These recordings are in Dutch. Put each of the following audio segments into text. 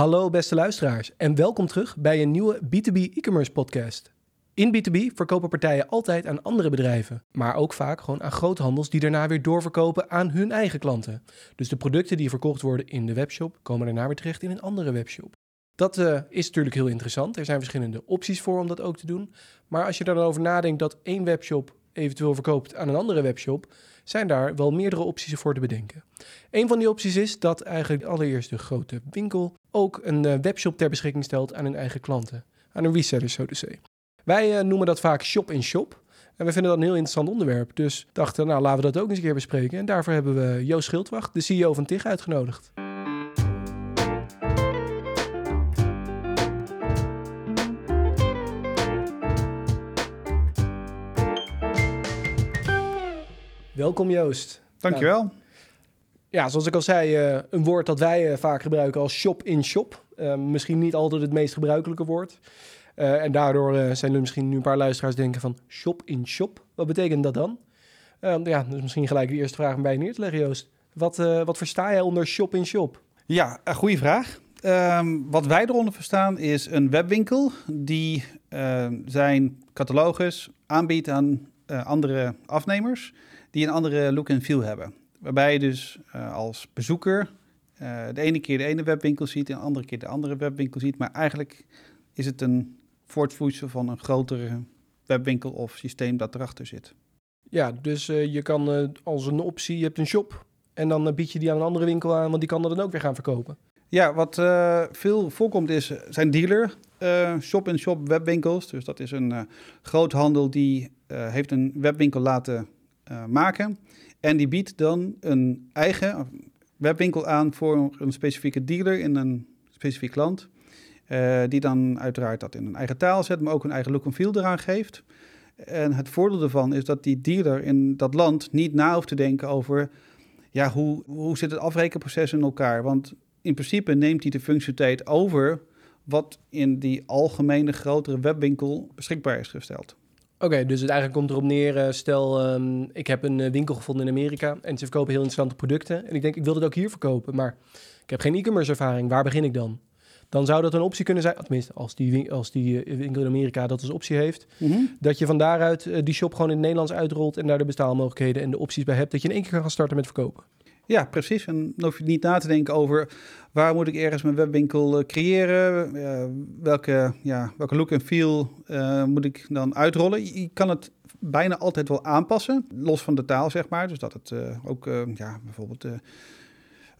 Hallo beste luisteraars en welkom terug bij een nieuwe B2B e-commerce podcast. In B2B verkopen partijen altijd aan andere bedrijven, maar ook vaak gewoon aan groothandels die daarna weer doorverkopen aan hun eigen klanten. Dus de producten die verkocht worden in de webshop komen daarna weer terecht in een andere webshop. Dat uh, is natuurlijk heel interessant. Er zijn verschillende opties voor om dat ook te doen. Maar als je er dan over nadenkt dat één webshop eventueel verkoopt aan een andere webshop, zijn daar wel meerdere opties voor te bedenken. Een van die opties is dat eigenlijk allereerst de grote winkel ook een uh, webshop ter beschikking stelt aan hun eigen klanten, aan hun resellers, zo te zeggen. Wij uh, noemen dat vaak shop-in-shop. En we vinden dat een heel interessant onderwerp. Dus dachten, nou laten we dat ook eens een keer bespreken. En daarvoor hebben we Joost Schildwacht, de CEO van TIG, uitgenodigd. Welkom Joost. Dankjewel. Nou, ja, zoals ik al zei, uh, een woord dat wij uh, vaak gebruiken als shop-in-shop. -shop. Uh, misschien niet altijd het meest gebruikelijke woord. en daardoor zijn er misschien nu een paar luisteraars denken van shop-in-shop. -shop. Wat betekent dat dan? ja, dus misschien gelijk de eerste vraag om bij neer te leggen, Joost. Wat, wat versta jij onder shop-in-shop? -shop? Ja, een goede vraag. Um, wat wij eronder verstaan is een webwinkel die zijn catalogus aanbiedt aan andere afnemers die een andere look en feel hebben. Waarbij je dus uh, als bezoeker uh, de ene keer de ene webwinkel ziet en de andere keer de andere webwinkel ziet. Maar eigenlijk is het een voortvloeisel van een grotere webwinkel of systeem dat erachter zit. Ja, dus uh, je kan als een optie, je hebt een shop en dan bied je die aan een andere winkel aan, want die kan dat dan ook weer gaan verkopen. Ja, wat veel voorkomt is, zijn dealer shop-in-shop webwinkels. Dus dat is een groothandel die heeft een webwinkel laten uh, maken. En die biedt dan een eigen webwinkel aan voor een specifieke dealer in een specifiek land. Uh, die dan uiteraard dat in een eigen taal zet, maar ook een eigen look en feel eraan geeft. En het voordeel ervan is dat die dealer in dat land niet na hoeft te denken over ja, hoe, hoe zit het afrekenproces in elkaar. Want in principe neemt hij de functionaliteit over wat in die algemene grotere webwinkel beschikbaar is gesteld. Oké, dus het eigenlijk komt erop neer, uh, stel um, ik heb een uh, winkel gevonden in Amerika en ze verkopen heel interessante producten. En ik denk, ik wil het ook hier verkopen, maar ik heb geen e-commerce ervaring. Waar begin ik dan? Dan zou dat een optie kunnen zijn, tenminste als die, als die uh, winkel in Amerika dat als optie heeft, mm -hmm. dat je van daaruit die shop gewoon in het Nederlands uitrolt en daar de betaalmogelijkheden en de opties bij hebt, dat je in één keer kan gaan starten met verkopen. Ja, precies. En dan hoef je niet na te denken over waar moet ik ergens mijn webwinkel creëren, uh, welke, ja, welke look en feel uh, moet ik dan uitrollen. Je kan het bijna altijd wel aanpassen, los van de taal zeg maar. Dus dat het ook, ja, bijvoorbeeld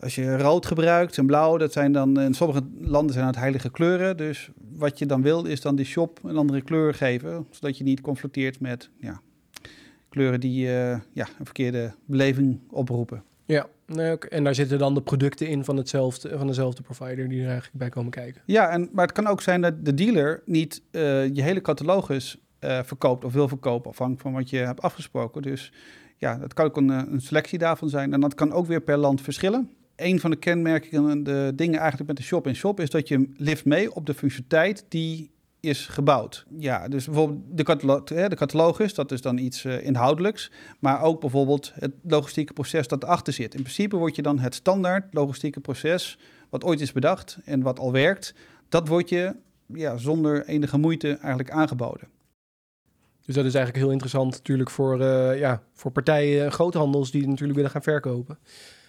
als je rood gebruikt en blauw, dat zijn dan in sommige landen zijn het heilige kleuren. Dus wat je dan wil is dan die shop een andere kleur geven, zodat je niet confronteert met ja, kleuren die ja, een verkeerde beleving oproepen. Ja, en daar zitten dan de producten in van, hetzelfde, van dezelfde provider die er eigenlijk bij komen kijken. Ja, en, maar het kan ook zijn dat de dealer niet uh, je hele catalogus uh, verkoopt of wil verkopen, afhankelijk van wat je hebt afgesproken. Dus ja, dat kan ook een, een, selectie daarvan zijn. En dat kan ook weer per land verschillen. Een van de kenmerken, de dingen eigenlijk met de shop-in-shop, -shop, is dat je lift mee op de functionaliteit die is gebouwd. Ja, dus bijvoorbeeld de, catalo de catalogus, dat is dan iets uh, inhoudelijks. Maar ook bijvoorbeeld het logistieke proces dat erachter zit. In principe wordt je dan het standaard logistieke proces, wat ooit is bedacht en wat al werkt, dat wordt je ja, zonder enige moeite eigenlijk aangeboden. Dus dat is eigenlijk heel interessant natuurlijk voor, uh, ja, voor partijen, groothandels die natuurlijk willen gaan verkopen.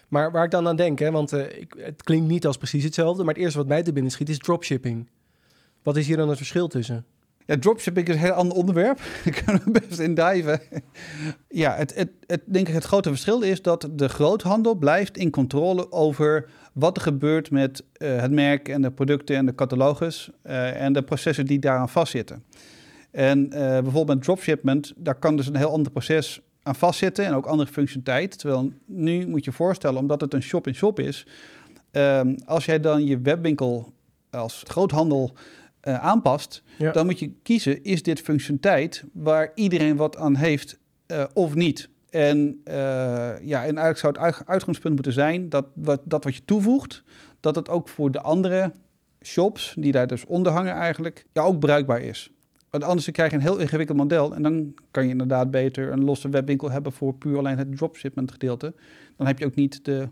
Maar waar ik dan aan denk, hè, want uh, ik, het klinkt niet als precies hetzelfde, maar het eerste wat mij te binnen schiet is dropshipping. Wat is hier dan het verschil tussen? Ja, dropshipping is een heel ander onderwerp. Daar kunnen best in diven. ja, het, het, het, denk ik het grote verschil is dat de groothandel blijft in controle over wat er gebeurt met uh, het merk en de producten en de catalogus uh, en de processen die daaraan vastzitten. En uh, bijvoorbeeld met dropshipment, daar kan dus een heel ander proces aan vastzitten en ook andere functionaliteit. Terwijl nu moet je voorstellen, omdat het een shop-in-shop -shop is, ehm, als jij dan je webwinkel als groothandel uh, aanpast, ja. dan moet je kiezen, is dit functionaliteit waar iedereen wat aan heeft uh, of niet? En, uh, ja, en eigenlijk zou het uitgangspunt moeten zijn dat wat, dat wat je toevoegt, dat het ook voor de andere shops, die daar dus onder hangen eigenlijk, ja, ook bruikbaar is. Want anders krijg je een heel ingewikkeld model en dan kan je inderdaad beter een losse webwinkel hebben voor puur alleen het dropshipment gedeelte. Dan heb je ook niet de,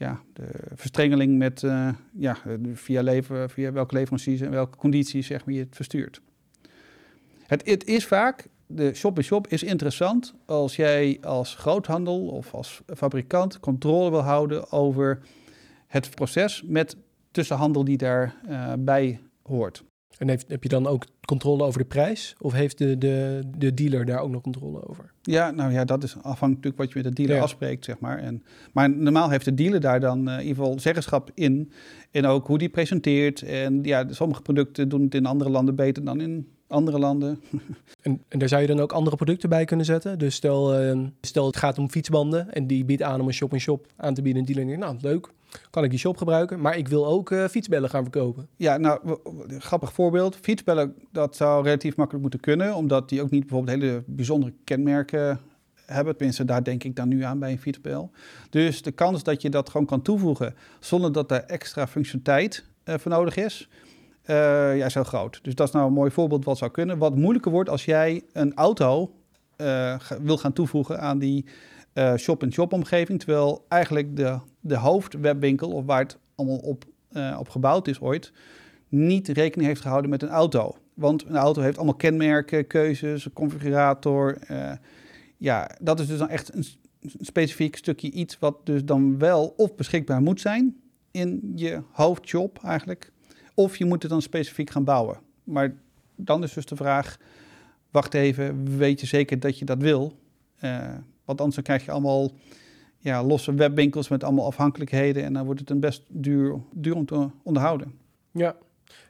ja, de verstrengeling met uh, ja, via, leven, via welke leveranciers en welke condities zeg maar, je het verstuurt. Het, het is vaak, de shop-in-shop is interessant als jij als groothandel of als fabrikant controle wil houden over het proces met tussenhandel die daarbij uh, hoort. En heeft, heb je dan ook controle over de prijs? Of heeft de, de, de dealer daar ook nog controle over? Ja, nou ja, dat is afhankelijk wat je met de dealer afspreekt, zeg maar. En, maar normaal heeft de dealer daar dan uh, in ieder geval zeggenschap in. En ook hoe die presenteert. En ja, sommige producten doen het in andere landen beter dan in andere landen. En, en, daar zou je dan ook andere producten bij kunnen zetten? Dus stel, uh, stel het gaat om fietsbanden en die biedt aan om een shop-in-shop aan te bieden. En dealer denkt, nou leuk, kan ik die shop gebruiken. Maar ik wil ook uh, fietsbellen gaan verkopen. Ja, nou, grappig voorbeeld. Fietsbellen, dat zou relatief makkelijk moeten kunnen. Omdat die ook niet bijvoorbeeld hele bijzondere kenmerken hebben. Tenminste, daar denk ik dan nu aan bij een fietsbel. Dus de kans dat je dat gewoon kan toevoegen zonder dat er extra functionaliteit uh, voor nodig is uh, ja, is groot. Dus dat is nou een mooi voorbeeld wat zou kunnen. Wat moeilijker wordt als jij een auto uh, wil gaan toevoegen aan die shop-in-shop omgeving. Terwijl eigenlijk de, de hoofdwebwinkel, of waar het allemaal op, op gebouwd is ooit, niet rekening heeft gehouden met een auto. Want een auto heeft allemaal kenmerken, keuzes, configurator. ja, dat is dus dan echt een, specifiek stukje iets wat dus dan wel of beschikbaar moet zijn in je hoofdshop eigenlijk of je moet het dan specifiek gaan bouwen. Maar dan is dus de vraag, wacht even, weet je zeker dat je dat wil? Uh, want anders krijg je allemaal ja, losse webwinkels met allemaal afhankelijkheden. En dan wordt het een best duur, duur om te onderhouden. Ja.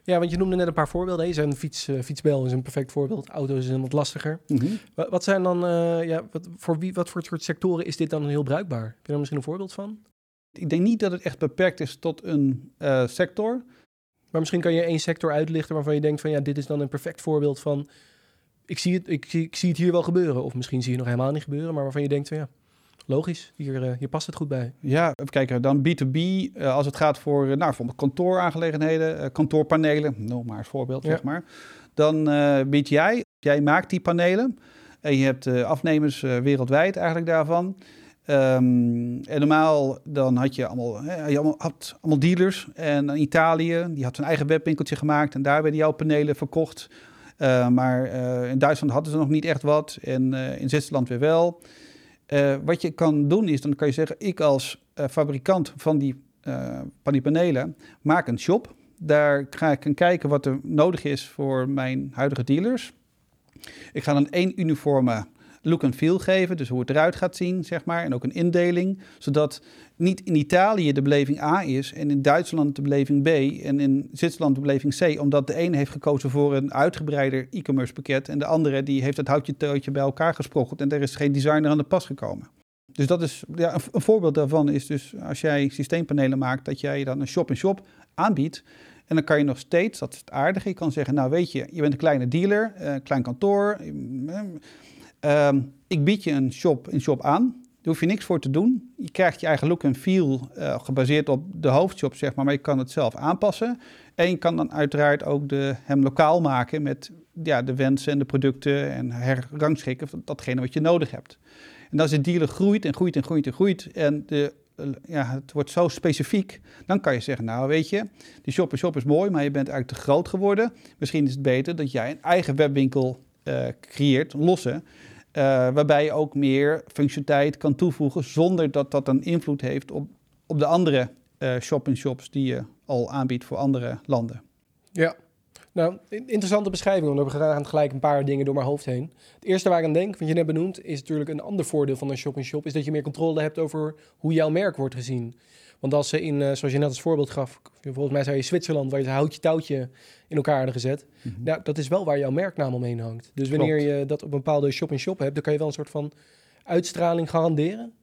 Ja, want je noemde net een paar voorbeelden. Je zei fiets, uh, fietsbel is een perfect voorbeeld. Auto's is wat lastiger. Mm -hmm. wat, wat, zijn dan, uh, ja, wat, voor, wie, wat voor soort sectoren is dit dan heel bruikbaar? Heb je daar misschien een voorbeeld van? Ik denk niet dat het echt beperkt is tot een sector. Maar misschien kan je één sector uitlichten waarvan je denkt van ja, dit is dan een perfect voorbeeld van ik zie het, ik, zie, ik zie het hier wel gebeuren. Of misschien zie je het nog helemaal niet gebeuren, maar waarvan je denkt van ja, logisch, hier, uh, hier past het goed bij. Ja, even kijken, dan B2B, uh, als het gaat voor uh, nou, bijvoorbeeld kantooraangelegenheden, kantoorpanelen, noem maar als voorbeeld, ja. zeg maar. Dan bied jij, jij maakt die panelen en je hebt afnemers wereldwijd eigenlijk daarvan. Um, en normaal dan had je allemaal, hè, je allemaal, had allemaal dealers. En in Italië, die had zijn eigen webwinkeltje gemaakt. En daar werden jouw panelen verkocht. Uh, maar uh, in Duitsland hadden ze nog niet echt wat. En uh, in Zwitserland weer wel. Wat je kan doen is, dan kan je zeggen... ik als fabrikant van die, van die panelen maak een shop. Daar ga ik kijken wat er nodig is voor mijn huidige dealers. Ik ga dan één uniforme look and feel geven. Dus hoe het eruit gaat zien, zeg maar. En ook een indeling. Zodat niet in Italië de beleving A is en in Duitsland de beleving B en in Zwitserland de beleving C. Omdat de een heeft gekozen voor een uitgebreider e-commerce pakket en de andere die heeft het houtje tootje bij elkaar gesprokkeld en er is geen designer aan de pas gekomen. Dus dat is ja, een, voorbeeld daarvan is dus als jij systeempanelen maakt, dat jij dan een shop-in-shop aanbiedt. En dan kan je nog steeds, dat is het aardige, je kan zeggen, nou weet je, je bent een kleine dealer, een eh, klein kantoor, Um, ik bied je een shop, een shop aan. Daar hoef je niks voor te doen. Je krijgt je eigen look en feel uh, gebaseerd op de hoofdshop, zeg maar. Maar je kan het zelf aanpassen. En je kan dan uiteraard ook de, hem lokaal maken met ja, de wensen en de producten en herangschikken van datgene wat je nodig hebt. En als de dealer groeit en groeit en groeit en groeit en de, ja, het wordt zo specifiek, dan kan je zeggen, nou weet je, die shop shop is mooi, maar je bent eigenlijk te groot geworden. Misschien is het beter dat jij een eigen webwinkel uh, creëert, losse, uh, waarbij je ook meer functionaliteit kan toevoegen zonder dat dat een invloed heeft op, op de andere uh, shop-in-shops die je al aanbiedt voor andere landen. Ja, nou, interessante beschrijving, want we gaan gelijk een paar dingen door mijn hoofd heen. Het eerste waar ik aan denk, wat je net benoemd, is natuurlijk een ander voordeel van een shop-in-shop, is dat je meer controle hebt over hoe jouw merk wordt gezien. Want als ze in, uh, zoals je net als voorbeeld gaf, volgens mij zei je Zwitserland, waar je een houtje touwtje in elkaar hadden gezet. Mm -hmm. nou, dat is wel waar jouw merknaam omheen hangt. Dus wanneer Klopt. je dat op een bepaalde shop-in-shop hebt, dan kan je wel een soort van uitstraling garanderen.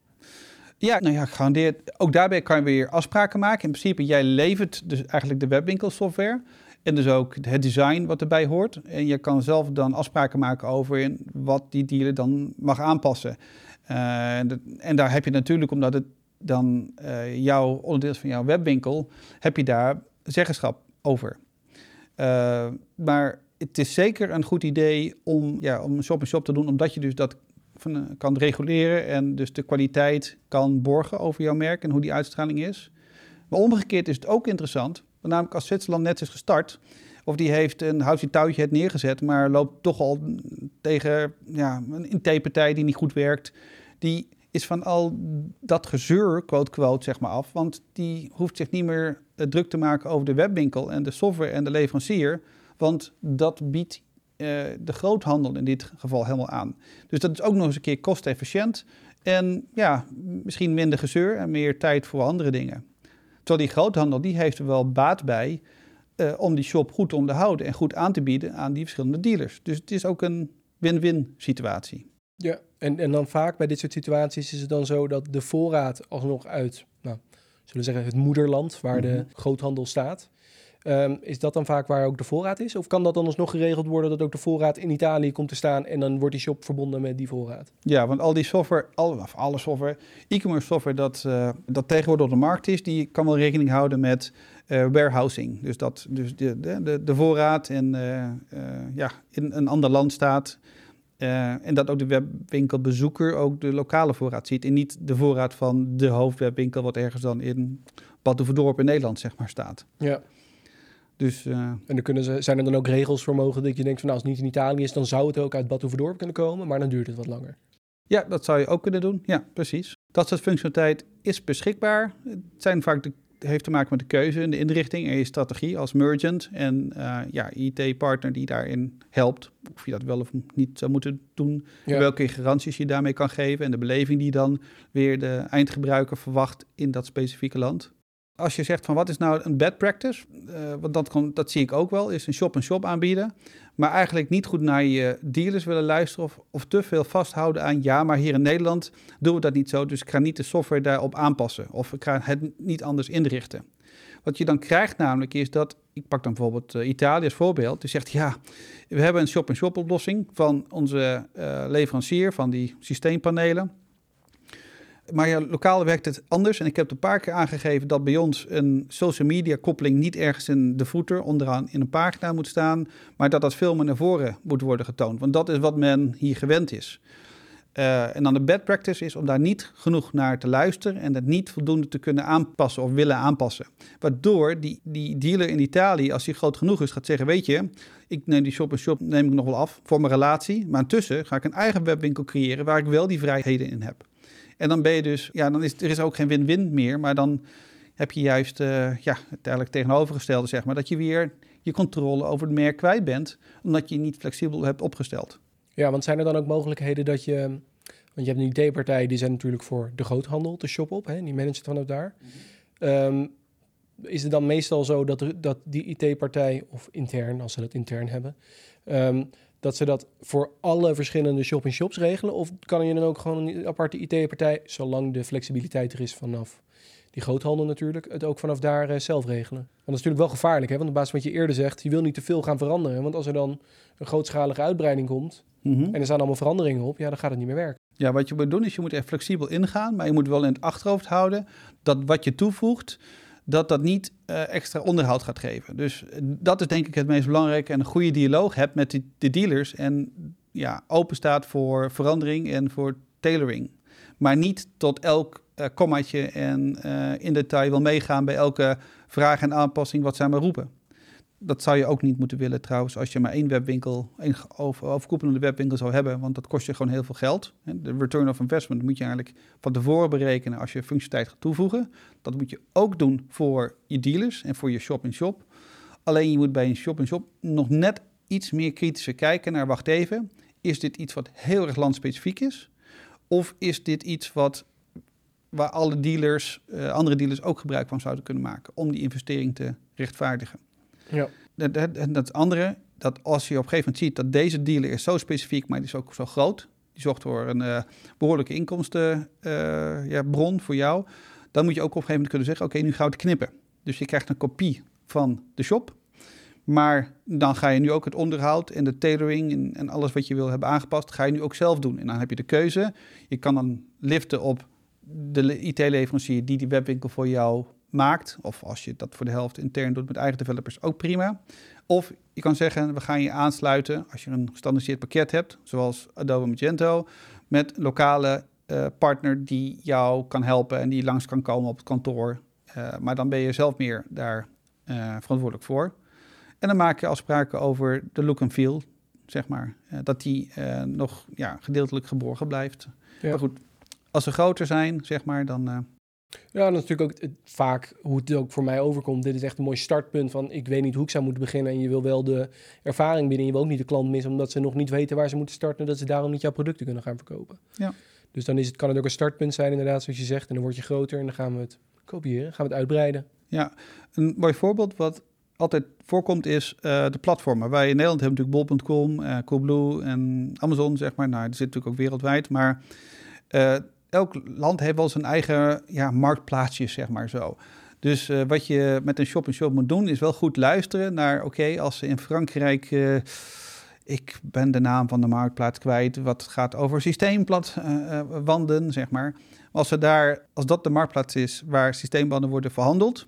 Ja, nou ja, gegarandeerd. Ook daarbij kan je weer afspraken maken. In principe, jij levert dus eigenlijk de webwinkelsoftware. En dus ook het design wat erbij hoort. En je kan zelf dan afspraken maken over wat die dealer dan mag aanpassen. Uh, en, de, en daar heb je natuurlijk, omdat het dan uh, jouw onderdeel van jouw webwinkel, heb je daar zeggenschap over. Uh, maar het is zeker een goed idee om, ja, om shop-in-shop te doen, omdat je dus dat van, kan reguleren en dus de kwaliteit kan borgen over jouw merk en hoe die uitstraling is. Maar omgekeerd is het ook interessant, namelijk als Zwitserland net is gestart, of die heeft een houtje touwtje het neergezet, maar loopt toch al tegen ja, een IT-partij die niet goed werkt. Die is van al dat gezeur, quote quote, zeg maar af. Want die hoeft zich niet meer eh, druk te maken over de webwinkel en de software en de leverancier. Want dat biedt uh, de groothandel in dit geval helemaal aan. Dus dat is ook nog eens een keer kostefficiënt. En ja, misschien minder gezeur en meer tijd voor andere dingen. Terwijl die groothandel, die heeft er wel baat bij uh, om die shop goed te onderhouden en goed aan te bieden aan die verschillende dealers. Dus het is ook een win-win situatie. Ja, en, en dan vaak bij dit soort situaties is het dan zo dat de voorraad alsnog uit, nou, zullen we zeggen, het moederland waar de mhm. groothandel staat. Um, is dat dan vaak waar ook de voorraad is? Of kan dat dan alsnog geregeld worden dat ook de voorraad in Italië komt te staan en dan wordt die shop verbonden met die voorraad? Ja, want al die software, al, of alle software, e-commerce software dat, uh, dat tegenwoordig op de markt is, die kan wel rekening houden met uh, warehousing. Dus dat dus de, de, de voorraad in, uh, ja, in een ander land staat. Uh, en dat ook de webwinkelbezoeker ook de lokale voorraad ziet. En niet de voorraad van de hoofdwebwinkel, wat ergens dan in Badhoevedorp in Nederland zeg maar staat. Ja. Dus, uh, en dan kunnen ze, zijn er dan ook regels voor mogelijk dat je denkt van nou, als het niet in Italië is, dan zou het ook uit Badhoevedorp kunnen komen, maar dan duurt het wat langer. Ja, dat zou je ook kunnen doen. Ja, precies. Dat soort functionaliteit is beschikbaar. Het zijn vaak de heeft te maken met de keuze en de inrichting en je strategie als merchant en uh, ja, IT-partner die daarin helpt. Of je dat wel of niet zou moeten doen. Welke garanties je daarmee kan geven en de beleving die dan weer de eindgebruiker verwacht in dat specifieke land als je zegt van wat is nou een bad practice, uh, want dat, kan, dat zie ik ook wel, is een shop-en-shop aanbieden. Maar eigenlijk niet goed naar je dealers willen luisteren of, of te veel vasthouden aan ja, maar hier in Nederland doen we dat niet zo, dus ik ga niet de software daarop aanpassen of ik ga het niet anders inrichten. Wat je dan krijgt namelijk is dat, ik pak dan bijvoorbeeld uh, Italië als voorbeeld, die zegt ja, we hebben een shop-en-shop oplossing van onze uh, leverancier van die systeempanelen. Maar ja, lokaal werkt het anders. En ik heb een paar keer aangegeven dat bij ons een social media koppeling niet ergens in de voeter onderaan in een pagina moet staan. Maar dat dat veel meer naar voren moet worden getoond. Want dat is wat men hier gewend is. Uh, en dan de bad practice is om daar niet genoeg naar te luisteren en het niet voldoende te kunnen aanpassen of willen aanpassen. Waardoor die, die dealer in Italië, als hij groot genoeg is, gaat zeggen: Weet je, ik neem die shop-en-shop neem ik nog wel af voor mijn relatie. Maar intussen ga ik een eigen webwinkel creëren waar ik wel die vrijheden in heb. En dan ben je dus, ja, dan is er is ook geen win-win meer, maar dan heb je juist uh, ja, het eigenlijk tegenovergestelde, zeg maar, dat je weer je controle over het merk kwijt bent, omdat je niet flexibel hebt opgesteld. Ja, want zijn er dan ook mogelijkheden dat je, want je hebt een IT-partij, die zijn natuurlijk voor de groothandel te shop op, hè, die managt vanaf daar. Um, is het dan meestal zo dat, dat die IT-partij, of intern, als ze dat intern hebben, um, dat ze dat voor alle verschillende shop-in-shops regelen? Of kan je dan ook gewoon een aparte IT-partij, zolang de flexibiliteit er is vanaf die groothandel natuurlijk, het ook vanaf daar uh, zelf regelen? Want dat is natuurlijk wel gevaarlijk, hè? want op basis van wat je eerder zegt, je wil niet te veel gaan veranderen. Want als er dan een grootschalige uitbreiding komt mhm. en er staan allemaal veranderingen op, ja, dan gaat het niet meer werken. Ja, wat je moet doen is je moet er flexibel ingaan, maar je moet wel in het achterhoofd houden dat wat je toevoegt, dat dat niet uh, extra onderhoud gaat geven. Dus eh, dat is denk ik het meest belangrijke. En een goede dialoog hebt met de, de dealers. En ja, open staat voor verandering en voor tailoring. Maar niet tot elk uh, kommaatje en in detail wil meegaan bij elke vraag en aanpassing wat zij maar roepen dat zou je ook niet moeten willen trouwens als je maar één webwinkel, één overkoepelende webwinkel zou hebben, want dat kost je gewoon heel veel geld. De return of investment moet je eigenlijk van tevoren berekenen als je functionaliteit gaat toevoegen. Dat moet je ook doen voor je dealers en voor je shop-in-shop. Alleen je moet bij een shop-in-shop nog net iets meer kritischer kijken naar, wacht even, is dit iets wat heel erg landspecifiek is? Of is dit iets wat waar alle dealers, uh, andere dealers ook gebruik van zouden kunnen maken om die investering te rechtvaardigen? Ja. Dat andere, dat als je op een gegeven moment ziet dat deze dealer is zo specifiek, maar die is ook zo groot, die zorgt voor een uh, behoorlijke inkomstenbron uh, ja, voor jou, dan moet je ook op een gegeven moment kunnen zeggen, oké, nu gaan we het knippen. Dus je krijgt een kopie van de shop, maar dan ga je nu ook het onderhoud en de tailoring en, en alles wat je wil hebben aangepast, ga je nu ook zelf doen. En dan heb je de keuze, je kan dan liften op de IT-leverancier die die webwinkel voor jou maakt, of als je dat voor de helft intern doet met eigen developers, ook prima. Of je kan zeggen, we gaan je aansluiten als je een gestandardiseerd pakket hebt, zoals Adobe Magento, met lokale eh, partner die jou kan helpen en die langs kan komen op het kantoor. Eh, maar dan ben je zelf meer daar eh, verantwoordelijk voor. En dan maak je afspraken over de look and feel, zeg maar. Dat die nog ja, gedeeltelijk geborgen blijft. Ja. Maar goed, als ze groter zijn, zeg maar, dan... Ja, dat is natuurlijk ook het- vaak hoe het ook voor mij overkomt. Dit is echt een mooi startpunt van ik weet niet hoe ik zou moeten beginnen. En je wil wel de ervaring binnen. Je wil ook niet de klant missen omdat ze nog niet weten waar ze moeten starten. En dat ze daarom niet jouw producten kunnen gaan verkopen. Ja. Dus dan is het, kan het ook een startpunt zijn inderdaad zoals je zegt. En dan word je groter en dan gaan we het kopiëren. Gaan we het uitbreiden. Ja, een mooi voorbeeld wat altijd voorkomt is eh, de platformen. Wij in Nederland hebben natuurlijk bol.com, eh Coolblue en Amazon, zeg maar. Nou, die zit natuurlijk ook wereldwijd, maar eh, elk land heeft wel zijn eigen ja, marktplaatsje, zeg maar zo. Dus eh, wat je met een shop-in-shop moet doen, is wel goed luisteren naar, oké, als ze in Frankrijk... eh, ik ben de naam van de marktplaats kwijt, wat gaat over systeemwanden, zeg maar. Als, ze daar, als dat de marktplaats is waar systeembanden worden verhandeld,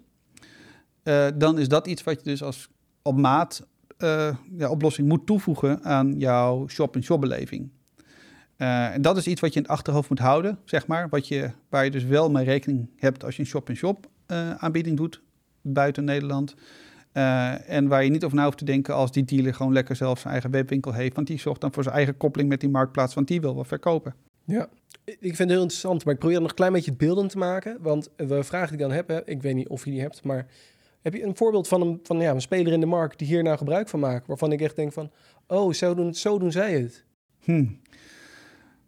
eh, dan is dat iets wat je dus als op maat eh, ja, oplossing moet toevoegen aan jouw shop-in-shop beleving. Eh, en dat is iets wat je in het achterhoofd moet houden, zeg maar. Wat je, waar je dus wel mee rekening hebt als je een shop-in-shop eh, aanbieding doet buiten Nederland. Eh, en waar je niet over na hoeft te denken als die dealer gewoon lekker zelf zijn eigen webwinkel heeft. Want die zorgt dan voor zijn eigen koppeling met die marktplaats, want die wil wel verkopen. Ja, ik vind het heel interessant, maar ik probeer nog een klein beetje het beeldend te maken. Want de vraag die ik dan heb, hè, ik weet niet of je die hebt, maar heb je een voorbeeld van een, van, ja, een speler in de markt die hier nou gebruik van maakt? Waarvan ik echt denk van, oh, zo doen, zo doen zij het. Hm.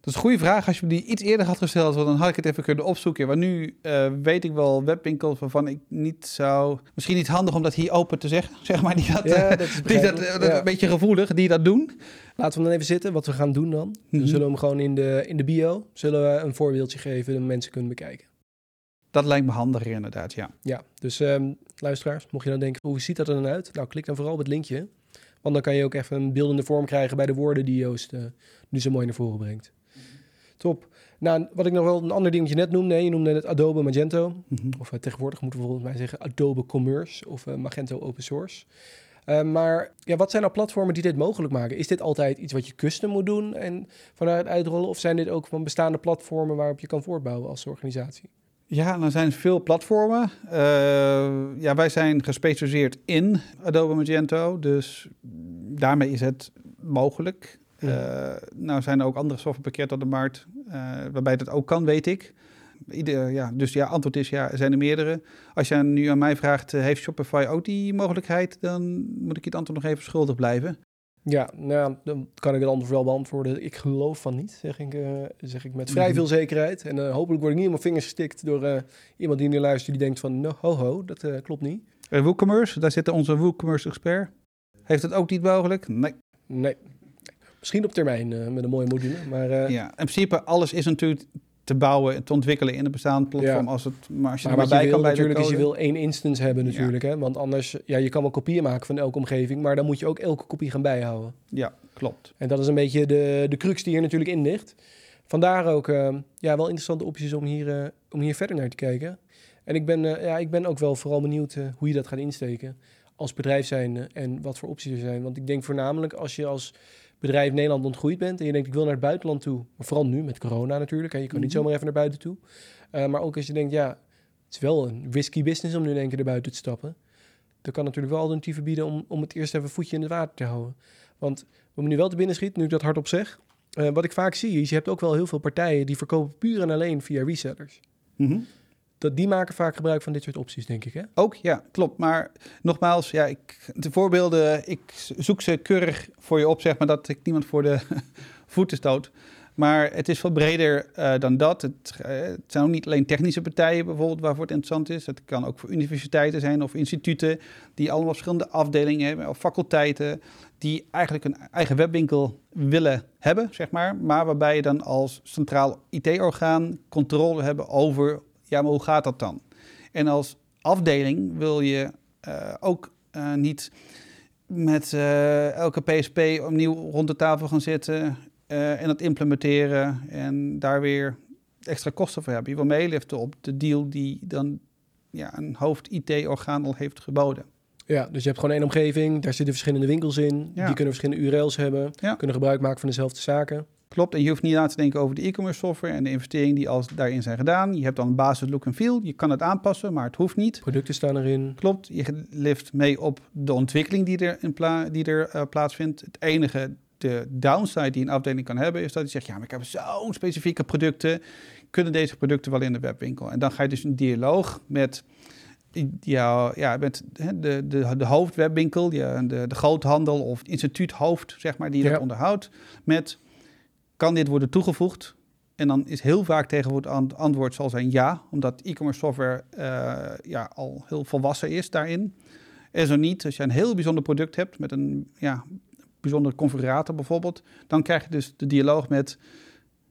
Dat is een goede vraag. Als je me die iets eerder had gesteld, dan had ik het even kunnen opzoeken. Maar nu eh, weet ik wel webwinkels waarvan ik niet zou... Misschien niet handig om dat hier open te zeggen, zeg maar. Die dat, Ja, eh, dat is die dat, eh, dat Ja. een beetje gevoelig, die dat doen. Laten we dan even zitten, wat we gaan doen dan. Mhm. Dan zullen we hem gewoon in de, in de bio, zullen we een voorbeeldje geven dat mensen kunnen bekijken. Dat lijkt me handiger inderdaad, ja. Ja, dus ehm, luisteraars, mocht je dan denken, hoe ziet dat er dan uit? Nou, klik dan vooral op het linkje. Want dan kan je ook even een beeldende vorm krijgen bij de woorden die Joost nu zo mooi naar voren brengt. Top. Nou, wat ik nog wel een ander dingetje net noemde, hè, je noemde het Adobe Magento. Mhm. Of eh, tegenwoordig moeten we volgens mij zeggen Adobe Commerce of eh, Magento Open Source. Eh, maar ja, wat zijn nou platformen die dit mogelijk maken? Is dit altijd iets wat je custom moet doen en vanuit uitrollen? Of zijn dit ook van bestaande platformen waarop je kan voortbouwen als organisatie? Ja, dan zijn er veel platformen. Ja, wij zijn gespecialiseerd in Adobe Magento, dus daarmee is het mogelijk. Ja. Eh, nou zijn er ook andere softwarepakketten op de markt eh, waarbij dat ook kan, weet ik. Ieder, ja, dus ja, antwoord is ja, er zijn er meerdere. Als je nu aan mij vraagt, eh, heeft Shopify ook die mogelijkheid? Dan moet ik je het antwoord nog even schuldig blijven. Ja, nou, dan kan ik het antwoord wel beantwoorden. Ik geloof van niet, zeg ik, zeg ik met vrij veel zekerheid. En hopelijk word ik niet in mijn vingers gestikt door iemand die nu luistert die denkt van, no, ho ho, dat klopt niet. WooCommerce, daar zit onze WooCommerce expert. Heeft het ook niet mogelijk? Nee. Nee, misschien op termijn eh, met een mooie module, maar eh, Ja, in principe alles is natuurlijk te bouwen, te ontwikkelen in een bestaand platform. Ja. Als het, maar als je Maar er maar je bij wil kan bij de natuurlijk is je wil één instance hebben Ja. natuurlijk. Hè? Want anders, ja, je kan wel kopieën maken van elke omgeving, maar dan moet je ook elke kopie gaan bijhouden. Ja, klopt. En dat is een beetje de, de crux die hier natuurlijk in ligt. Vandaar ook eh, ja, wel interessante opties om hier, om hier verder naar te kijken. En ik ben, ja, ik ben ook wel vooral benieuwd hoe je dat gaat insteken als bedrijf zijnde en wat voor opties er zijn. Want ik denk voornamelijk als je als bedrijf Nederland ontgroeid bent en je denkt ik wil naar het buitenland toe, maar vooral nu met corona natuurlijk, hè, je kan niet Mhm. zomaar even naar buiten toe. Eh, maar ook als je denkt ja, het is wel een risky business om nu in één keer naar buiten te stappen. Dan kan natuurlijk wel alternatieven bieden om, om het eerst even voetje in het water te houden. Want wat me nu wel te binnen schiet, nu ik dat hardop zeg, eh, wat ik vaak zie is, je hebt ook wel heel veel partijen die verkopen puur en alleen via resellers. Mhm. Dat, die maken vaak gebruik van dit soort opties, denk ik. Hè? Ook, ja, klopt. Maar nogmaals, ja, ik, de voorbeelden, ik zoek ze keurig voor je op, zeg maar, dat ik niemand voor de voeten stoot. Maar het is veel breder eh, dan dat. Het, eh, het zijn ook niet alleen technische partijen bijvoorbeeld waarvoor het interessant is. Het kan ook voor universiteiten zijn of instituten die allemaal verschillende afdelingen hebben of faculteiten die eigenlijk een eigen webwinkel willen hebben, zeg maar. Maar waarbij je dan als centraal IT-orgaan controle hebben over, ja, maar hoe gaat dat dan? En als afdeling wil je eh, ook eh, niet met eh, elke PSP opnieuw rond de tafel gaan zitten en dat implementeren en daar weer extra kosten voor hebben. Je wil meeliften op de deal die dan ja, een hoofd IT-orgaan al heeft geboden. Ja, dus je hebt gewoon één omgeving, daar zitten verschillende winkels in, Ja. die kunnen verschillende URL's hebben, Ja. kunnen gebruik maken van dezelfde zaken. Klopt, en je hoeft niet na te denken over de e-commerce software en de investeringen die al daarin zijn gedaan. Je hebt dan een basis look en feel. Je kan het aanpassen, maar het hoeft niet. Producten staan erin. Klopt, je lift mee op de ontwikkeling die er, in pla die er uh, plaatsvindt. Het enige, de downside die een afdeling kan hebben, is dat hij zegt: Ja, maar ik heb zo'n specifieke producten. Kunnen deze producten wel in de webwinkel? En dan ga je dus een dialoog met ja, ja, met de, de, de hoofdwebwinkel, de, de groothandel of instituuthoofd, zeg maar, die dat onderhoudt, met kan dit worden toegevoegd? En dan is heel vaak tegenwoordig het antwoord zal zijn ja, omdat e-commerce software uh, ja, al heel volwassen is daarin. En zo niet, als je een heel bijzonder product hebt met een ja, bijzondere configurator bijvoorbeeld, dan krijg je dus de dialoog met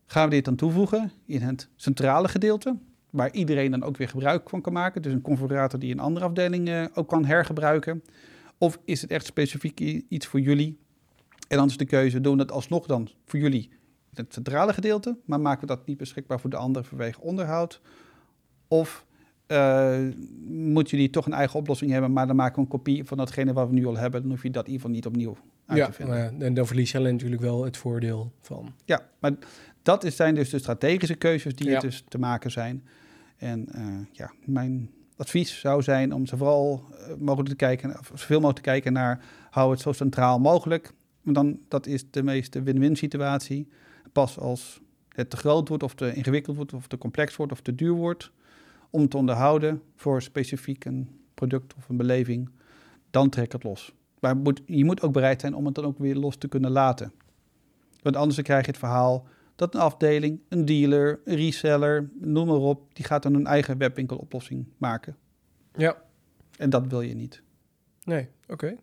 gaan we dit dan toevoegen in het centrale gedeelte, waar iedereen dan ook weer gebruik van kan maken. Dus een configurator die een andere afdeling uh, ook kan hergebruiken. Of is het echt specifiek iets voor jullie? En dan is de keuze, doen we het alsnog dan voor jullie het centrale gedeelte, maar maken we dat niet beschikbaar voor de anderen vanwege onderhoud? Of uh, moeten jullie toch een eigen oplossing hebben, maar dan maken we een kopie van datgene wat we nu al hebben, dan hoef je dat in ieder geval niet opnieuw uit ja, te vinden. en dan verlies je alleen natuurlijk wel het voordeel van. Ja, maar dat zijn dus de strategische keuzes die er dus te maken zijn. En uh, ja, mijn advies zou zijn om zoveel uh, mogelijk te kijken, of zoveel mogelijk te kijken naar hou het zo centraal mogelijk. Dan, dat is de meeste win-win situatie. Pas als het te groot wordt, of te ingewikkeld wordt, of te complex wordt, of te duur wordt om te onderhouden voor specifiek een product of een beleving, dan trek het los. Maar moet, je moet ook bereid zijn om het dan ook weer los te kunnen laten. Want anders krijg je het verhaal dat een afdeling, een dealer, een reseller, noem maar op, die gaat dan een eigen webwinkeloplossing maken. Ja. En dat wil je niet. Nee, oké.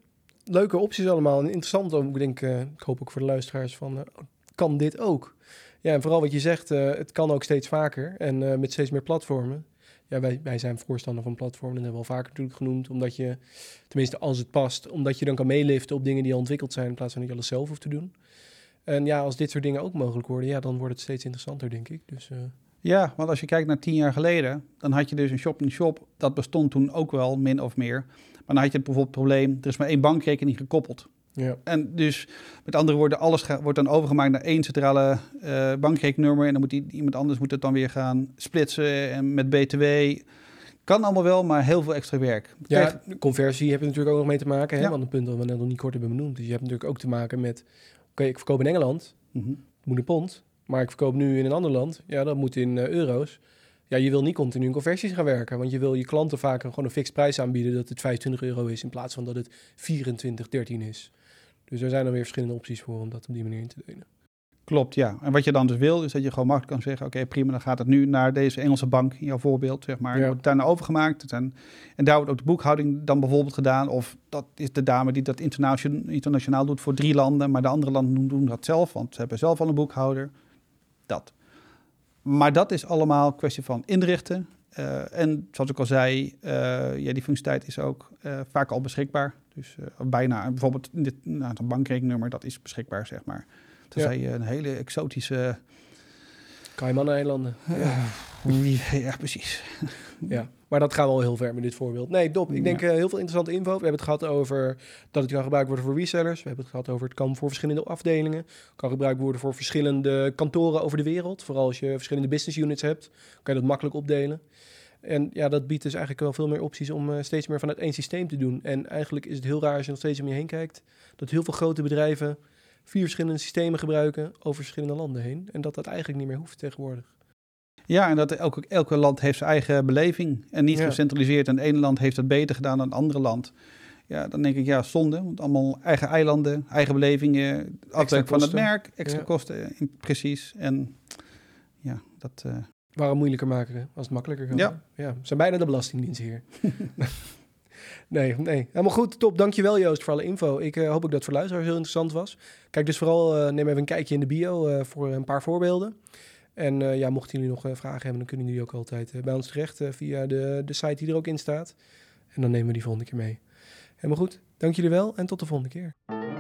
Leuke opties allemaal. En interessant ook, ik denk, uh, ik hoop ook voor de luisteraars van, uh, kan dit ook? Ja, en vooral wat je zegt, uh, het kan ook steeds vaker en met steeds meer platformen. Ja, wij, wij zijn voorstander van platformen, dat hebben we al vaker natuurlijk genoemd, omdat je, tenminste als het past, omdat je dan kan meeliften op dingen die ontwikkeld zijn, in plaats van je alles zelf hoeft te doen. En ja, als dit soort dingen ook mogelijk worden, ja, dan wordt het steeds interessanter, denk ik. Dus, uh... Ja, want als je kijkt naar tien jaar geleden, dan had je dus een shop-in-shop. Dat bestond toen ook wel, min of meer. Maar dan had je bijvoorbeeld het probleem, er is maar één bankrekening gekoppeld. Ja. En dus met andere woorden, alles wordt dan overgemaakt naar één centrale uh, bankrekeningnummer. En dan moet die, iemand anders moet het dan weer gaan splitsen en met BTW. Kan allemaal wel, maar heel veel extra werk. Ja, conversie heb je natuurlijk ook nog mee te maken. Hè? Ja. Want een punt dat we net nog niet kort hebben benoemd. Dus je hebt natuurlijk ook te maken met... Oké, ik verkoop in Engeland, mm -hmm. moet een pond. Maar ik verkoop nu in een ander land. Ja, dat moet in uh, euro's. Ja, je wil niet continu in conversies gaan werken. Want je wil je klanten vaak gewoon een fixed prijs aanbieden... dat het 25 euro is in plaats van dat het 24, 13 is. Dus er zijn dan weer verschillende opties voor om dat op die manier in te delen. Klopt, ja. En wat je dan dus wil, is dat je gewoon makkelijk kan zeggen... oké, prima, dan gaat het nu naar deze Engelse bank, in jouw voorbeeld, zeg maar. Ja. Wordt daarna overgemaakt. En, en daar wordt ook de boekhouding dan bijvoorbeeld gedaan. Of dat is de dame die dat internationaal, internationaal doet voor drie landen... maar de andere landen doen dat zelf, want ze hebben zelf al een boekhouder. Dat. Maar dat is allemaal kwestie van inrichten. Uh, en zoals ik al zei, uh, ja, die functionaliteit is ook uh, vaak al beschikbaar. Dus bijna, bijvoorbeeld dit, nou, een bankrekeningnummer, dat is beschikbaar, zeg maar. Tenzij je een hele exotische... Cayman-eilanden. Ja. ja, precies. ja, maar dat gaat wel heel ver met dit voorbeeld. Nee, dop. Ik denk ja. heel veel interessante info. We hebben het gehad over dat het kan gebruikt worden voor resellers. We hebben het gehad over het kan voor verschillende afdelingen. kan gebruikt worden voor verschillende kantoren over de wereld. Vooral als je verschillende business units hebt, kan je dat makkelijk opdelen. En ja, dat biedt dus eigenlijk wel veel meer opties om uh, steeds meer vanuit één systeem te doen. En eigenlijk is het heel raar als je nog steeds om je heen kijkt, dat heel veel grote bedrijven vier verschillende systemen gebruiken over verschillende landen heen. En dat dat eigenlijk niet meer hoeft tegenwoordig. Ja, en dat elke, elke land heeft zijn eigen beleving en niet ja. gecentraliseerd. En het ene land heeft het beter gedaan dan het andere land. Ja, dan denk ik, ja, zonde. Want allemaal eigen eilanden, eigen belevingen, afwerk van het merk, extra ja. kosten, precies. En ja, dat... Uh, Waarom moeilijker maken als het makkelijker kan? Ja. ja. zijn bijna de belastingdienst hier. nee, nee. Helemaal goed. Top. Dankjewel Joost voor alle info. Ik uh, hoop ook dat het voor luisteraars heel interessant was. Kijk dus vooral, uh, neem even een kijkje in de bio uh, voor een paar voorbeelden. En ja, mochten jullie nog vragen hebben, dan kunnen jullie ook altijd bij ons terecht via de, de site die er ook in staat. En dan nemen we die volgende keer mee. Helemaal goed. Dank jullie wel en tot de volgende keer.